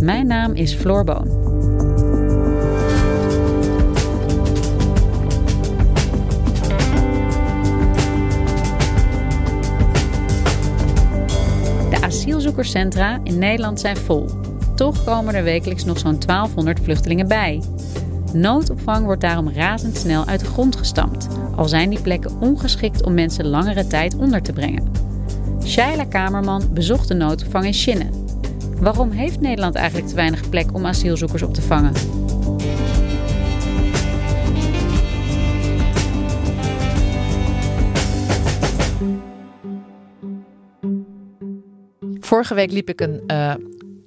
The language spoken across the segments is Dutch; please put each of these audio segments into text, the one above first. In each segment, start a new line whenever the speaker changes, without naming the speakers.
Mijn naam is Floor Boon. De asielzoekerscentra in Nederland zijn vol. Toch komen er wekelijks nog zo'n 1200 vluchtelingen bij. Noodopvang wordt daarom razendsnel uit de grond gestampt, al zijn die plekken ongeschikt om mensen langere tijd onder te brengen. Shaila Kamerman bezocht de noodopvang in Schinnen. Waarom heeft Nederland eigenlijk te weinig plek om asielzoekers op te vangen?
Vorige week liep ik een, uh,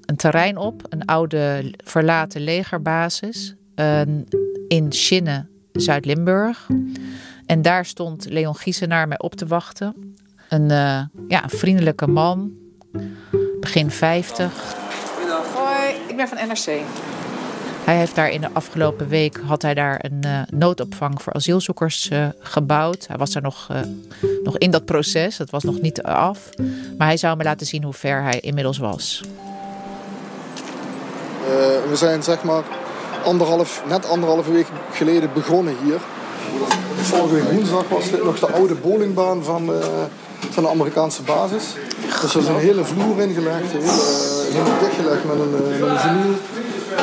een terrein op, een oude verlaten legerbasis in Schinnen, Zuid-Limburg. En daar stond Leon Giesenaar mij op te wachten. Een, uh, ja, een vriendelijke man, begin 50.
Hoi, ik ben van NRC.
Hij heeft daar in de afgelopen week had hij daar een uh, noodopvang voor asielzoekers uh, gebouwd. Hij was er nog, uh, nog in dat proces, dat was nog niet af. Maar hij zou me laten zien hoe ver hij inmiddels was.
we zijn zeg maar anderhalf, net anderhalve week geleden begonnen hier. Vorige week woensdag was dit nog de oude bowlingbaan van, van de Amerikaanse basis. Dus er is een hele vloer ingelegd, heel, helemaal dichtgelegd met een, met een vinyl.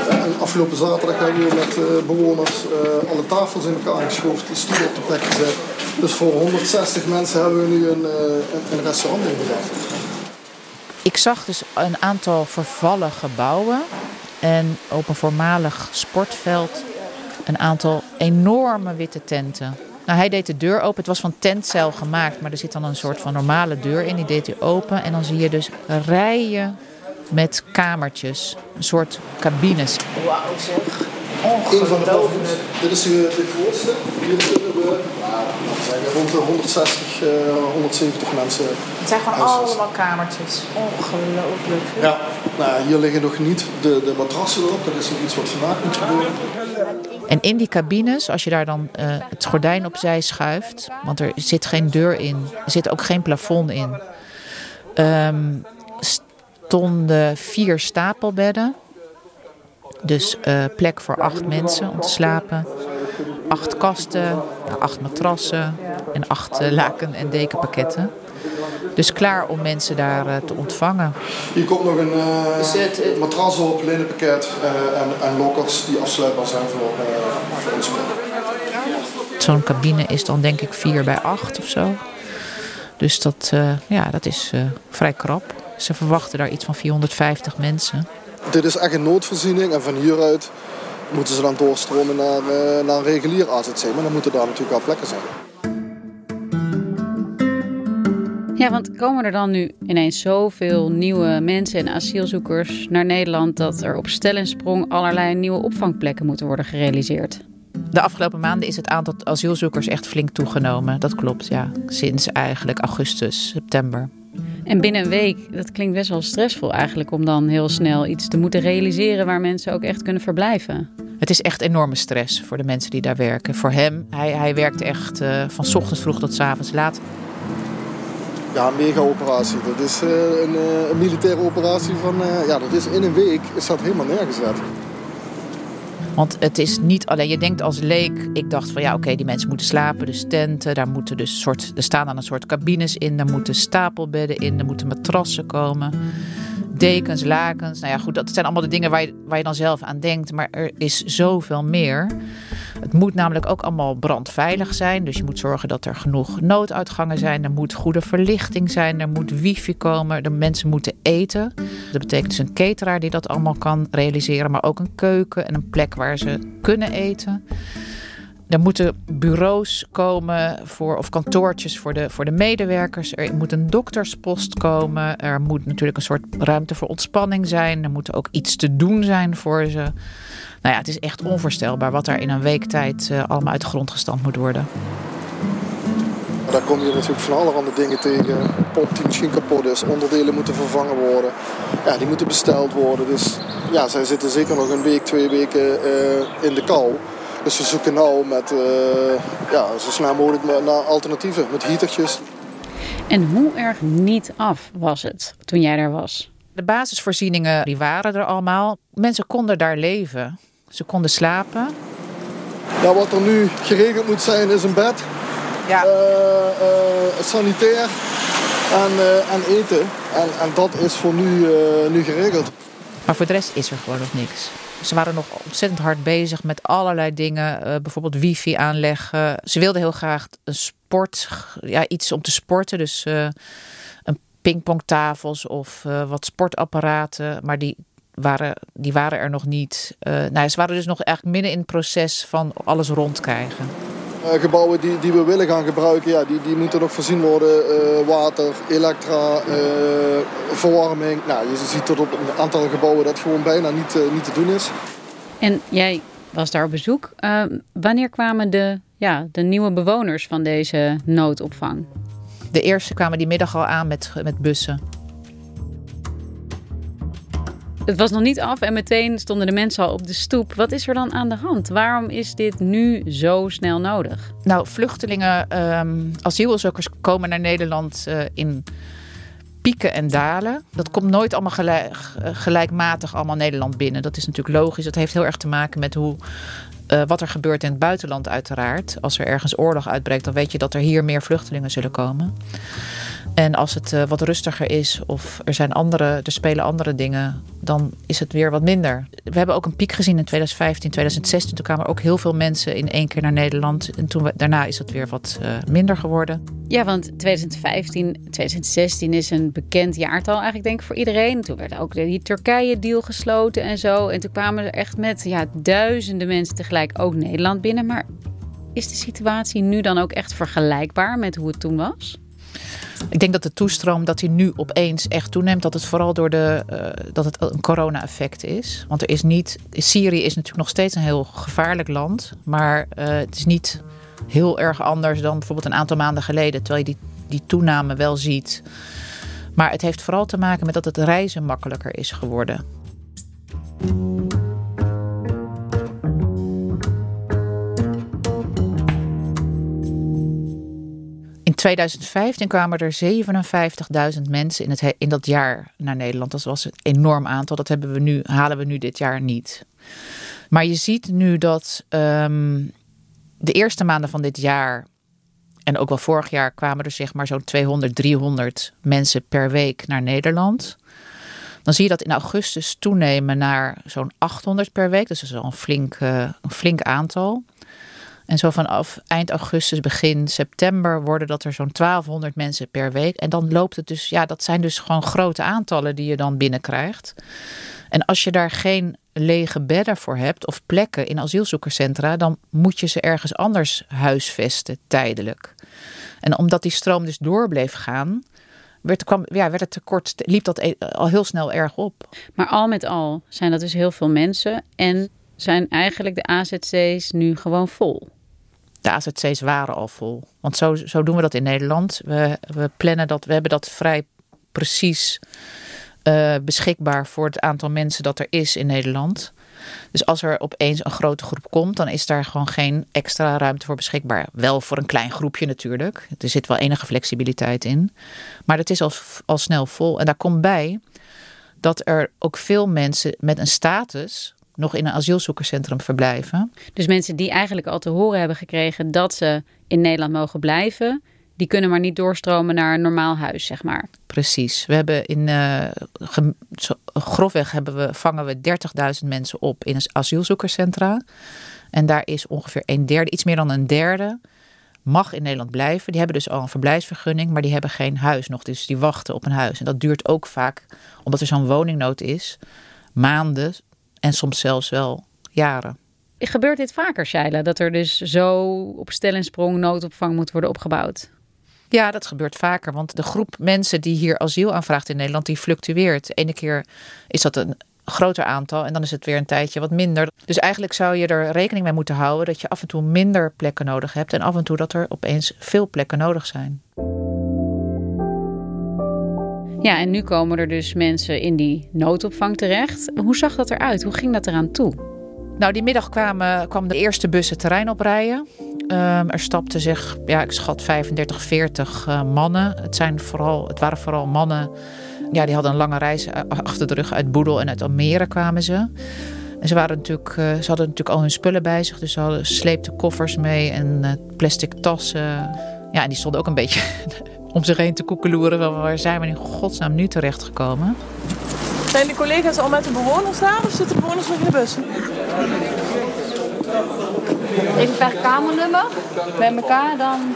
En afgelopen zaterdag hebben we met bewoners alle tafels in elkaar geschoven, de stoel op de plek gezet. Dus voor 160 mensen hebben we nu een, een, een restaurant ingericht.
Ik zag dus een aantal vervallen gebouwen en op een voormalig sportveld een aantal enorme witte tenten. Nou, hij deed de deur open. Het was van tentcel gemaakt, maar er zit dan een soort van normale deur in. Die deed hij open en dan zie je dus rijen met kamertjes, een soort cabines.
Wauw zeg, ongelooflijk.
Dit is de, de grootste. Hier kunnen we nou, rond de 160, uh, 170 mensen.
Het zijn gewoon allemaal kamertjes. Ongelooflijk.
Ja, nou, hier liggen nog niet de, de matrassen erop. Dat is nog iets wat vandaag moet gebeuren.
En in die cabines, als je daar dan uh, het gordijn opzij schuift, want er zit geen deur in, er zit ook geen plafond in. Um, stonden vier stapelbedden. Dus uh, plek voor acht mensen om te slapen. Acht kasten, acht matrassen en acht uh, laken- en dekenpakketten. Dus klaar om mensen daar uh, te ontvangen.
Hier komt nog een matras op, linnenpakket en, en lockers die afsluitbaar zijn voor, voor ons.
Zo'n cabine is dan denk ik 4 bij 8 of zo. Dus dat, ja, dat is vrij krap. Ze verwachten daar iets van 450 mensen.
Dit is echt een noodvoorziening en van hieruit moeten ze dan doorstromen naar, uh, naar een regulier AZC. Maar dan moeten daar natuurlijk wel plekken zijn.
Ja, want komen er dan nu ineens zoveel nieuwe mensen en asielzoekers naar Nederland dat er op stel en sprong allerlei nieuwe opvangplekken moeten worden gerealiseerd?
De afgelopen maanden is het aantal asielzoekers echt flink toegenomen. Dat klopt, ja. Sinds eigenlijk augustus, september.
En binnen een week, dat klinkt best wel stressvol eigenlijk om dan heel snel iets te moeten realiseren waar mensen ook echt kunnen verblijven.
Het is echt enorme stress voor de mensen die daar werken. Voor hem, hij, hij werkt echt uh, van ochtends vroeg tot s avonds laat.
Ja, een mega operatie. Dat is uh, een, uh, een, militaire operatie van, ja, dat is in een week is dat helemaal neergezet.
Want het is niet alleen, je denkt als leek, ik dacht van ja oké, die mensen moeten slapen, dus tenten, daar moeten dus soort, er staan dan een soort cabines in, daar moeten stapelbedden in, er moeten matrassen komen. dekens, lakens. Nou ja, goed, dat zijn allemaal de dingen waar je, waar je dan zelf aan denkt. Maar er is zoveel meer. Het moet namelijk ook allemaal brandveilig zijn. Dus je moet zorgen dat er genoeg nooduitgangen zijn. Er moet goede verlichting zijn. Er moet wifi komen. De mensen moeten eten. Dat betekent dus een cateraar die dat allemaal kan realiseren. Maar ook een keuken en een plek waar ze kunnen eten. Er moeten bureaus komen voor, of kantoortjes voor de, voor de medewerkers. Er moet een dokterspost komen. Er moet natuurlijk een soort ruimte voor ontspanning zijn. Er moet ook iets te doen zijn voor ze. Nou ja, het is echt onvoorstelbaar wat er in een week tijd uh, allemaal uit de grond gestampt moet worden.
Daar kom je natuurlijk van allerhande dingen tegen. Pomp die misschien kapot is, onderdelen moeten vervangen worden. Ja, die moeten besteld worden. Dus ja, zij zitten zeker nog een week, twee weken uh, in de kou. Dus we zoeken nou met, uh, ja, zo snel mogelijk naar alternatieven, met heatertjes.
En hoe erg niet af was het toen jij daar was?
De basisvoorzieningen die waren er allemaal. Mensen konden daar leven. Ze konden slapen.
Ja, wat er nu geregeld moet zijn is een bed, ja. Uh, uh, sanitair en, en eten. En, en dat is voor nu, nu geregeld.
Maar voor de rest is er gewoon nog niks. Ze waren nog ontzettend hard bezig met allerlei dingen. Uh, bijvoorbeeld wifi aanleggen. Ze wilden heel graag een sport, ja, iets om te sporten. Dus uh, een pingpongtafels of uh, wat sportapparaten. Maar die waren, die waren er nog niet. nou, ze waren dus nog eigenlijk midden in het proces van alles rondkrijgen.
Uh, gebouwen die, die we willen gaan gebruiken, ja, die, die moeten nog voorzien worden. Uh, water, elektra, uh, verwarming. Nou, je ziet tot op een aantal gebouwen dat gewoon bijna niet, niet te doen is.
En jij was daar op bezoek. wanneer kwamen de, ja, de nieuwe bewoners van deze noodopvang?
De eerste kwamen die middag al aan met, met bussen.
Het was nog niet af en meteen stonden de mensen al op de stoep. Wat is er dan aan de hand? Waarom is dit nu zo snel nodig?
Nou, vluchtelingen, um, asielzoekers komen naar Nederland uh, in pieken en dalen. Dat komt nooit allemaal gelijk, gelijkmatig allemaal Nederland binnen. Dat is natuurlijk logisch. Dat heeft heel erg te maken met hoe uh, wat er gebeurt in het buitenland uiteraard. Als er ergens oorlog uitbreekt, dan weet je dat er hier meer vluchtelingen zullen komen. En als het uh, wat rustiger is of er, zijn andere, er spelen andere dingen, dan is het weer wat minder. We hebben ook een piek gezien in 2015, 2016. Toen kwamen ook heel veel mensen in één keer naar Nederland. En toen daarna is het weer wat uh, minder geworden.
Ja, want 2015, 2016 is een bekend jaartal eigenlijk denk ik voor iedereen. Toen werd ook die Turkije-deal gesloten en zo. En toen kwamen er echt met ja, duizenden mensen tegelijk ook Nederland binnen. Maar is de situatie nu dan ook echt vergelijkbaar met hoe het toen was?
Ik denk dat de toestroom dat die nu opeens echt toeneemt, dat het vooral door de uh, dat het een corona-effect is. Want er is niet. Syrië is natuurlijk nog steeds een heel gevaarlijk land. Maar uh, het is niet heel erg anders dan bijvoorbeeld een aantal maanden geleden. Terwijl je die, die toename wel ziet. Maar het heeft vooral te maken met dat het reizen makkelijker is geworden. 2015 kwamen er 57.000 mensen in, het, in dat jaar naar Nederland. Dat was een enorm aantal. Dat hebben we nu, halen we nu dit jaar niet. Maar je ziet nu dat um, de eerste maanden van dit jaar en ook wel vorig jaar kwamen er zeg maar zo'n 200, 300 mensen per week naar Nederland. Dan zie je dat in augustus toenemen naar zo'n 800 per week. Dus dat is al een flink, een flink aantal. En zo vanaf eind augustus, begin september worden dat er zo'n 1200 mensen per week. En dan loopt het dus, ja, dat zijn dus gewoon grote aantallen die je dan binnenkrijgt. En als je daar geen lege bedden voor hebt of plekken in asielzoekerscentra, dan moet je ze ergens anders huisvesten tijdelijk. En omdat die stroom dus door bleef gaan, werd, kwam, ja, werd het tekort, liep dat e- al heel snel erg op.
Maar al met al zijn dat dus heel veel mensen en zijn eigenlijk de AZC's nu gewoon vol
de AZC's waren al vol. Want zo, zo doen we dat in Nederland. We, we plannen dat, we hebben dat vrij precies uh, beschikbaar voor het aantal mensen dat er is in Nederland. Dus als er opeens een grote groep komt, dan is daar gewoon geen extra ruimte voor beschikbaar. Wel voor een klein groepje natuurlijk. Er zit wel enige flexibiliteit in. Maar het is al, al snel vol. En daar komt bij dat er ook veel mensen met een status nog in een asielzoekerscentrum verblijven.
Dus mensen die eigenlijk al te horen hebben gekregen dat ze in Nederland mogen blijven, Die kunnen maar niet doorstromen naar een normaal huis, zeg maar.
Precies. We hebben in uh, grofweg hebben we, vangen we 30.000 mensen op in asielzoekerscentra. En daar is ongeveer een derde, iets meer dan een derde, mag in Nederland blijven. Die hebben dus al een verblijfsvergunning, maar die hebben geen huis nog. Dus die wachten op een huis. En dat duurt ook vaak, omdat er zo'n woningnood is, maanden en soms zelfs wel jaren.
Gebeurt dit vaker, Shaila? Dat er dus zo op stel en sprong noodopvang moet worden opgebouwd?
Ja, dat gebeurt vaker. Want de groep mensen die hier asiel aanvraagt in Nederland, die fluctueert. De ene keer is dat een groter aantal en dan is het weer een tijdje wat minder. Dus eigenlijk zou je er rekening mee moeten houden dat je af en toe minder plekken nodig hebt en af en toe dat er opeens veel plekken nodig zijn.
Ja, en nu komen er dus mensen in die noodopvang terecht. Hoe zag dat eruit? Hoe ging dat eraan toe?
Nou, die middag kwamen, de eerste bussen terrein oprijden. Um, er stapten zich, ja, ik schat 35, 40 uh, mannen. Het, zijn vooral, het waren vooral mannen. Ja, die hadden een lange reis eh, achter de rug. Uit Boedel en uit Almere kwamen ze. En ze, waren natuurlijk, uh, ze hadden natuurlijk al hun spullen bij zich. Dus ze hadden sleepte koffers mee en plastic tassen. Ja, en die stonden ook een beetje om zich heen te koekeloeren. Waar zijn we in godsnaam nu terechtgekomen?
Zijn de collega's al met de bewoners daar of zitten de bewoners nog in de bus?
Even per kamernummer bij elkaar dan.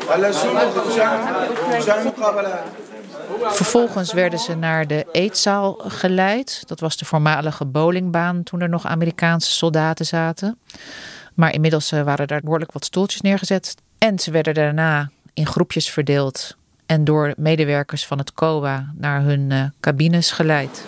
Vervolgens werden ze naar de eetzaal geleid. Dat was de voormalige bowlingbaan toen er nog Amerikaanse soldaten zaten. Maar inmiddels eh, waren daar behoorlijk wat stoeltjes neergezet. En ze werden daarna in groepjes verdeeld en door medewerkers van het COA naar hun uh, cabines geleid.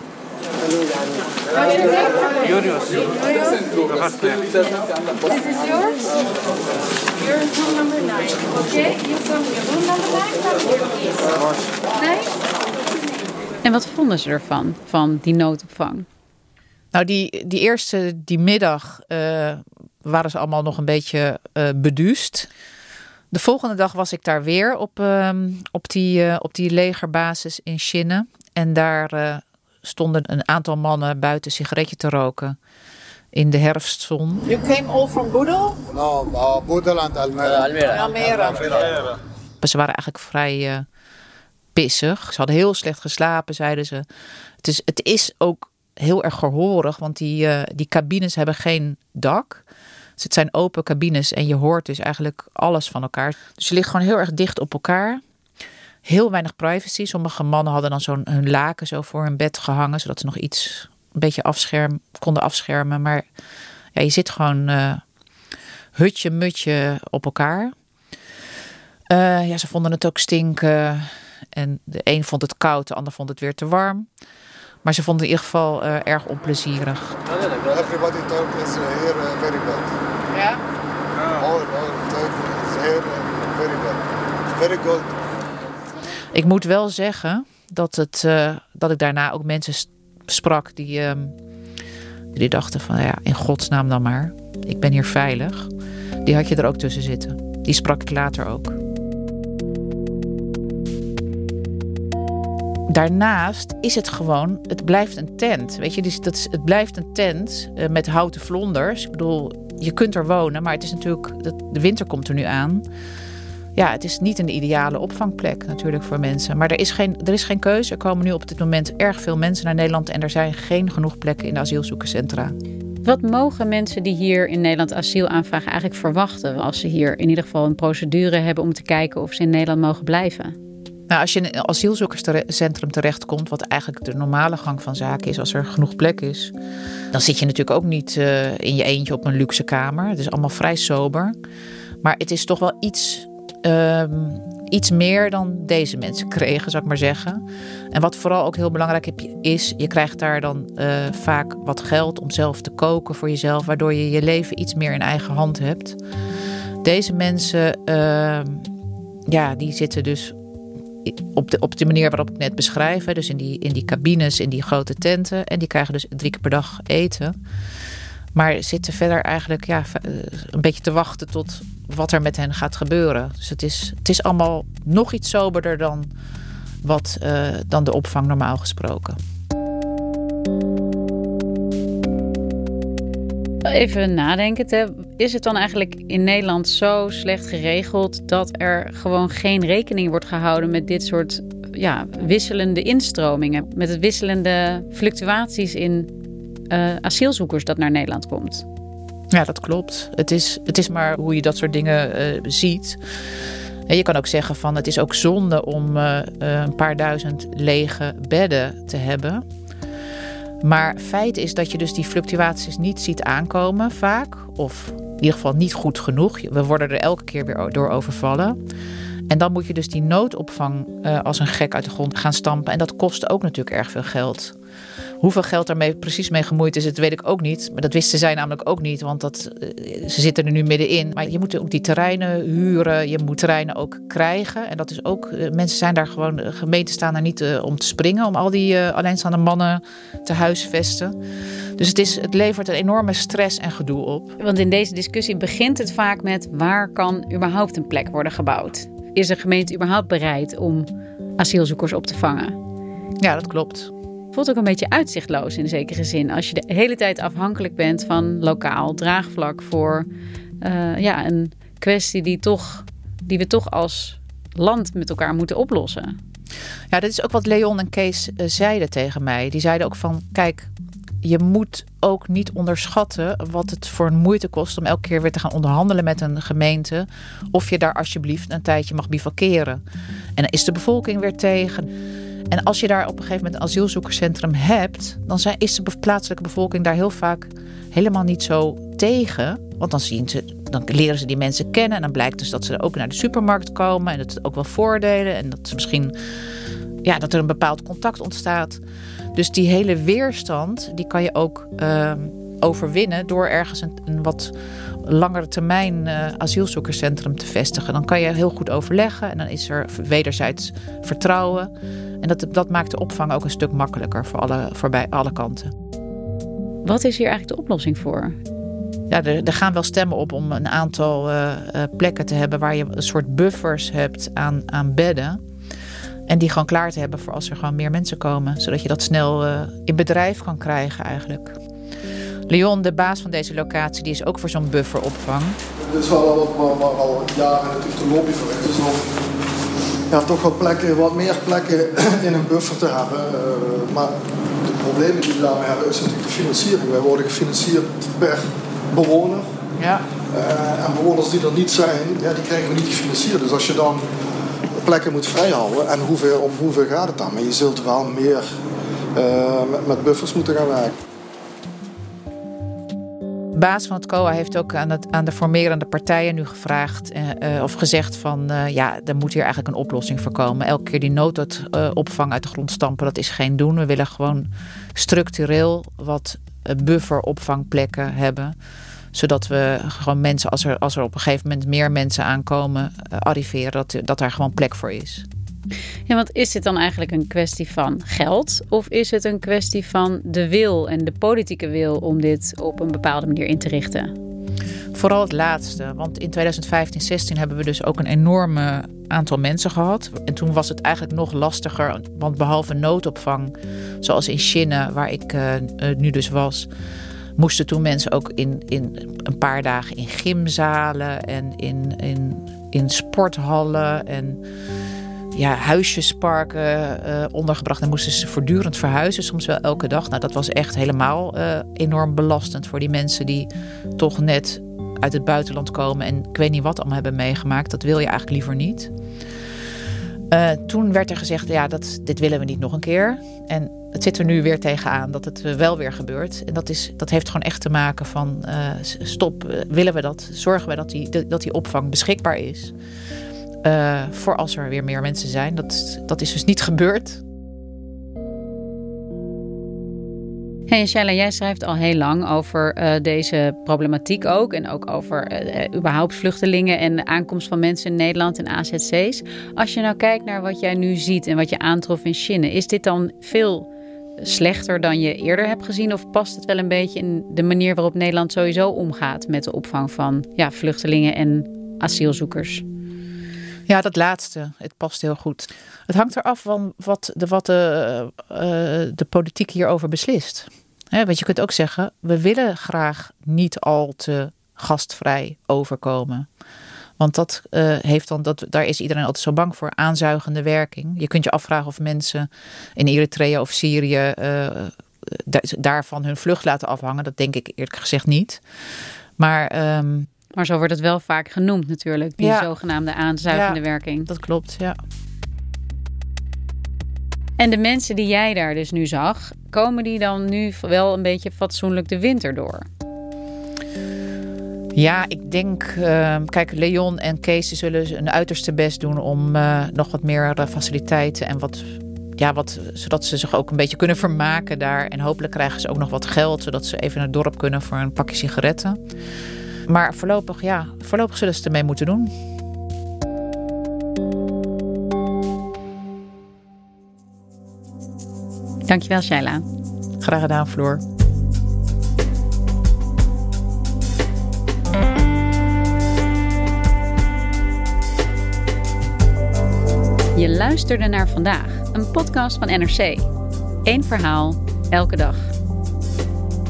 En wat vonden ze ervan, van die noodopvang?
Nou, die, die eerste, die middag, uh, waren ze allemaal nog een beetje uh, beduust. De volgende dag was ik daar weer op, uh, op, die, uh, op die legerbasis in Schinnen. En daar stonden een aantal mannen buiten sigaretje te roken in de herfstzon.
You came all from Boedel?
No, uh, Boedel en Almere.
Almere. Almere.
Ze waren eigenlijk vrij uh, pissig. Ze hadden heel slecht geslapen, zeiden ze. Het is, het is ook heel erg gehoorig, want die, uh, die cabines hebben geen dak. Dus het zijn open cabines en je hoort dus eigenlijk alles van elkaar. Dus je ligt gewoon heel erg dicht op elkaar. Heel weinig privacy. Sommige mannen hadden dan zo'n hun laken zo voor hun bed gehangen, zodat ze nog iets een beetje afscherm, konden afschermen. Maar ja, je zit gewoon uh, hutje, mutje op elkaar. Uh, ja, ze vonden het ook stinken. En de een vond het koud, de ander vond het weer te warm. Maar ze vonden in ieder geval uh, erg onplezierig.
Everybody talk is here very bad.
Ja?
All, all talk is here very bad. Very good.
Ik moet wel zeggen dat, het, uh, dat ik daarna ook mensen sprak die, uh, die dachten van ja, in godsnaam dan maar. Ik ben hier veilig. Die had je er ook tussen zitten. Die sprak ik later ook. Daarnaast is het gewoon, het blijft een tent. Weet je, dus dat het blijft een tent uh, met houten vlonders. Ik bedoel, je kunt er wonen, maar het is natuurlijk, de winter komt er nu aan ja, het is niet een ideale opvangplek natuurlijk voor mensen. Maar er is, geen, er is geen keuze. Er komen nu op dit moment erg veel mensen naar Nederland en er zijn geen genoeg plekken in de asielzoekerscentra.
Wat mogen mensen die hier in Nederland asiel aanvragen eigenlijk verwachten als ze hier in ieder geval een procedure hebben om te kijken of ze in Nederland mogen blijven?
Nou, als je in een asielzoekerscentrum terechtkomt, wat eigenlijk de normale gang van zaken is als er genoeg plek is, dan zit je natuurlijk ook niet uh, in je eentje op een luxe kamer. Het is allemaal vrij sober. Maar het is toch wel iets um, iets meer dan deze mensen kregen, zou ik maar zeggen. En wat vooral ook heel belangrijk is, je krijgt daar dan uh, vaak wat geld om zelf te koken voor jezelf, waardoor je je leven iets meer in eigen hand hebt. Deze mensen, uh, ja, die zitten dus op de, op de manier waarop ik net beschrijf. Hè, dus in die, in die cabines, in die grote tenten. En die krijgen dus drie keer per dag eten. Maar zitten verder eigenlijk ja, een beetje te wachten tot wat er met hen gaat gebeuren. Dus het is, het is allemaal nog iets soberder dan, wat, uh, dan de opvang normaal gesproken.
Even nadenken. Is het dan eigenlijk in Nederland zo slecht geregeld dat er gewoon geen rekening wordt gehouden met dit soort ja, wisselende instromingen? Met het wisselende fluctuaties in uh, asielzoekers dat naar Nederland komt?
Ja, dat klopt. Het is, het is maar hoe je dat soort dingen uh, ziet. Je kan ook zeggen van het is ook zonde om uh, een paar duizend lege bedden te hebben. Maar feit is dat je dus die fluctuaties niet ziet aankomen vaak. Of in ieder geval niet goed genoeg. We worden er elke keer weer door overvallen. En dan moet je dus die noodopvang als een gek uit de grond gaan stampen. En dat kost ook natuurlijk erg veel geld. Hoeveel geld daarmee precies mee gemoeid is, dat weet ik ook niet. Maar dat wisten zij namelijk ook niet, want dat, eh, ze zitten er nu middenin. Maar je moet ook die terreinen huren, je moet terreinen ook krijgen. En dat is ook, eh, mensen zijn daar gewoon, de gemeenten staan daar niet uh, om te springen, om al die uh, alleenstaande mannen te huisvesten. Dus het, is, het levert een enorme stress en gedoe op.
Want in deze discussie begint het vaak met waar kan überhaupt een plek worden gebouwd? Is de gemeente überhaupt bereid om asielzoekers op te vangen?
Ja, dat klopt
voelt ook een beetje uitzichtloos in zekere zin. Als je de hele tijd afhankelijk bent van lokaal draagvlak voor uh, ja, een kwestie die, toch, die we toch als land met elkaar moeten oplossen.
Ja, dat is ook wat Leon en Kees uh, zeiden tegen mij. Die zeiden ook van, kijk, je moet ook niet onderschatten wat het voor een moeite kost om elke keer weer te gaan onderhandelen met een gemeente. Of je daar alsjeblieft een tijdje mag bivakeren. En dan is de bevolking weer tegen. En als je daar op een gegeven moment een asielzoekerscentrum hebt, dan zijn, is de plaatselijke bevolking daar heel vaak helemaal niet zo tegen. Want dan, zien ze, dan leren ze die mensen kennen en dan blijkt dus dat ze ook naar de supermarkt komen en dat het ook wel voordelen en dat ze misschien ja, dat er een bepaald contact ontstaat. Dus die hele weerstand, die kan je ook uh, overwinnen door ergens een, een wat langere termijn uh, asielzoekerscentrum te vestigen. Dan kan je heel goed overleggen en dan is er wederzijds vertrouwen. En dat, dat maakt de opvang ook een stuk makkelijker voor, alle, voor bij alle kanten.
Wat is hier eigenlijk de oplossing voor?
Ja, er, er gaan wel stemmen op om een aantal uh, uh, plekken te hebben waar je een soort buffers hebt aan, aan bedden. En die gewoon klaar te hebben voor als er gewoon meer mensen komen. Zodat je dat snel uh, in bedrijf kan krijgen eigenlijk. Leon, de baas van deze locatie, die is ook voor zo'n bufferopvang.
Het is wel wat maar, maar al jaren natuurlijk de lobby voor is om ja, toch wat plekken, wat meer plekken in een buffer te hebben. Uh, maar de problemen die we daarmee hebben is natuurlijk de financiering. Wij worden gefinancierd per bewoner.
Ja.
Uh, en bewoners die er niet zijn, ja, die krijgen we niet gefinancierd. Dus als je dan plekken moet vrijhouden, en hoeveel, om hoeveel gaat het dan? Maar je zult wel meer uh, met, met buffers moeten gaan werken
baas van het COA heeft ook aan, het, aan de formerende partijen nu gevraagd uh, of gezegd van uh, ja, er moet hier eigenlijk een oplossing voor komen. Elke keer die noodopvang uit de grond stampen, dat is geen doen. We willen gewoon structureel wat bufferopvangplekken hebben zodat we gewoon mensen, als er, als er op een gegeven moment meer mensen aankomen, arriveren, dat, dat daar gewoon plek voor is.
Ja, want is het dan eigenlijk een kwestie van geld? Of is het een kwestie van de wil en de politieke wil om dit op een bepaalde manier in te richten?
Vooral het laatste. Want in 2015, 16 hebben we dus ook een enorme aantal mensen gehad. En toen was het eigenlijk nog lastiger. Want behalve noodopvang, zoals in China, waar ik uh, nu dus was, moesten toen mensen ook in, in een paar dagen in gymzalen en in, in, in sporthallen en ja, huisjesparken uh, ondergebracht. En moesten ze voortdurend verhuizen, soms wel elke dag. Nou, dat was echt helemaal uh, enorm belastend voor die mensen die toch net uit het buitenland komen en ik weet niet wat allemaal hebben meegemaakt. Dat wil je eigenlijk liever niet. Uh, toen werd er gezegd, ja, dat, dit willen we niet nog een keer. En het zit er nu weer tegenaan dat het wel weer gebeurt. En dat, is, dat heeft gewoon echt te maken van, stop, willen we dat? Zorgen we dat die, dat die opvang beschikbaar is? Uh, voor als er weer meer mensen zijn. Dat, dat is dus niet gebeurd.
Hey Shaila, jij schrijft al heel lang over uh, deze problematiek ook. En ook over uh, überhaupt vluchtelingen en de aankomst van mensen in Nederland en AZC's. Als je nou kijkt naar wat jij nu ziet en wat je aantrof in Chine, is dit dan veel slechter dan je eerder hebt gezien? Of past het wel een beetje in de manier waarop Nederland sowieso omgaat met de opvang van ja, vluchtelingen en asielzoekers?
Ja, dat laatste. Het past heel goed. Het hangt eraf van wat de, wat de, uh, de politiek hierover beslist. Hè, want je kunt ook zeggen, we willen graag niet al te gastvrij overkomen. Want dat uh, heeft dan, dat, daar is iedereen altijd zo bang voor, aanzuigende werking. Je kunt je afvragen of mensen in Eritrea of Syrië daarvan hun vlucht laten afhangen. Dat denk ik eerlijk gezegd niet. Maar, um,
maar zo wordt het wel vaak genoemd natuurlijk, die ja, zogenaamde aanzuigende
ja,
werking.
Dat klopt, ja.
En de mensen die jij daar dus nu zag, komen die dan nu wel een beetje fatsoenlijk de winter door?
Ja, ik denk, uh, kijk, Leon en Kees zullen hun uiterste best doen om uh, nog wat meer uh, faciliteiten en wat, ja, wat, zodat ze zich ook een beetje kunnen vermaken daar. En hopelijk krijgen ze ook nog wat geld, zodat ze even naar het dorp kunnen voor een pakje sigaretten. Maar voorlopig, ja, voorlopig zullen ze ermee moeten doen.
Dankjewel, Shaila.
Graag gedaan, Floor.
Je luisterde naar vandaag, een podcast van NRC. Eén verhaal, elke dag.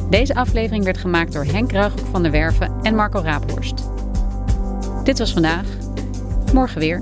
Deze aflevering werd gemaakt door Henk Ruighoek van der Werven en Marco Raaphorst. Dit was vandaag. Morgen weer.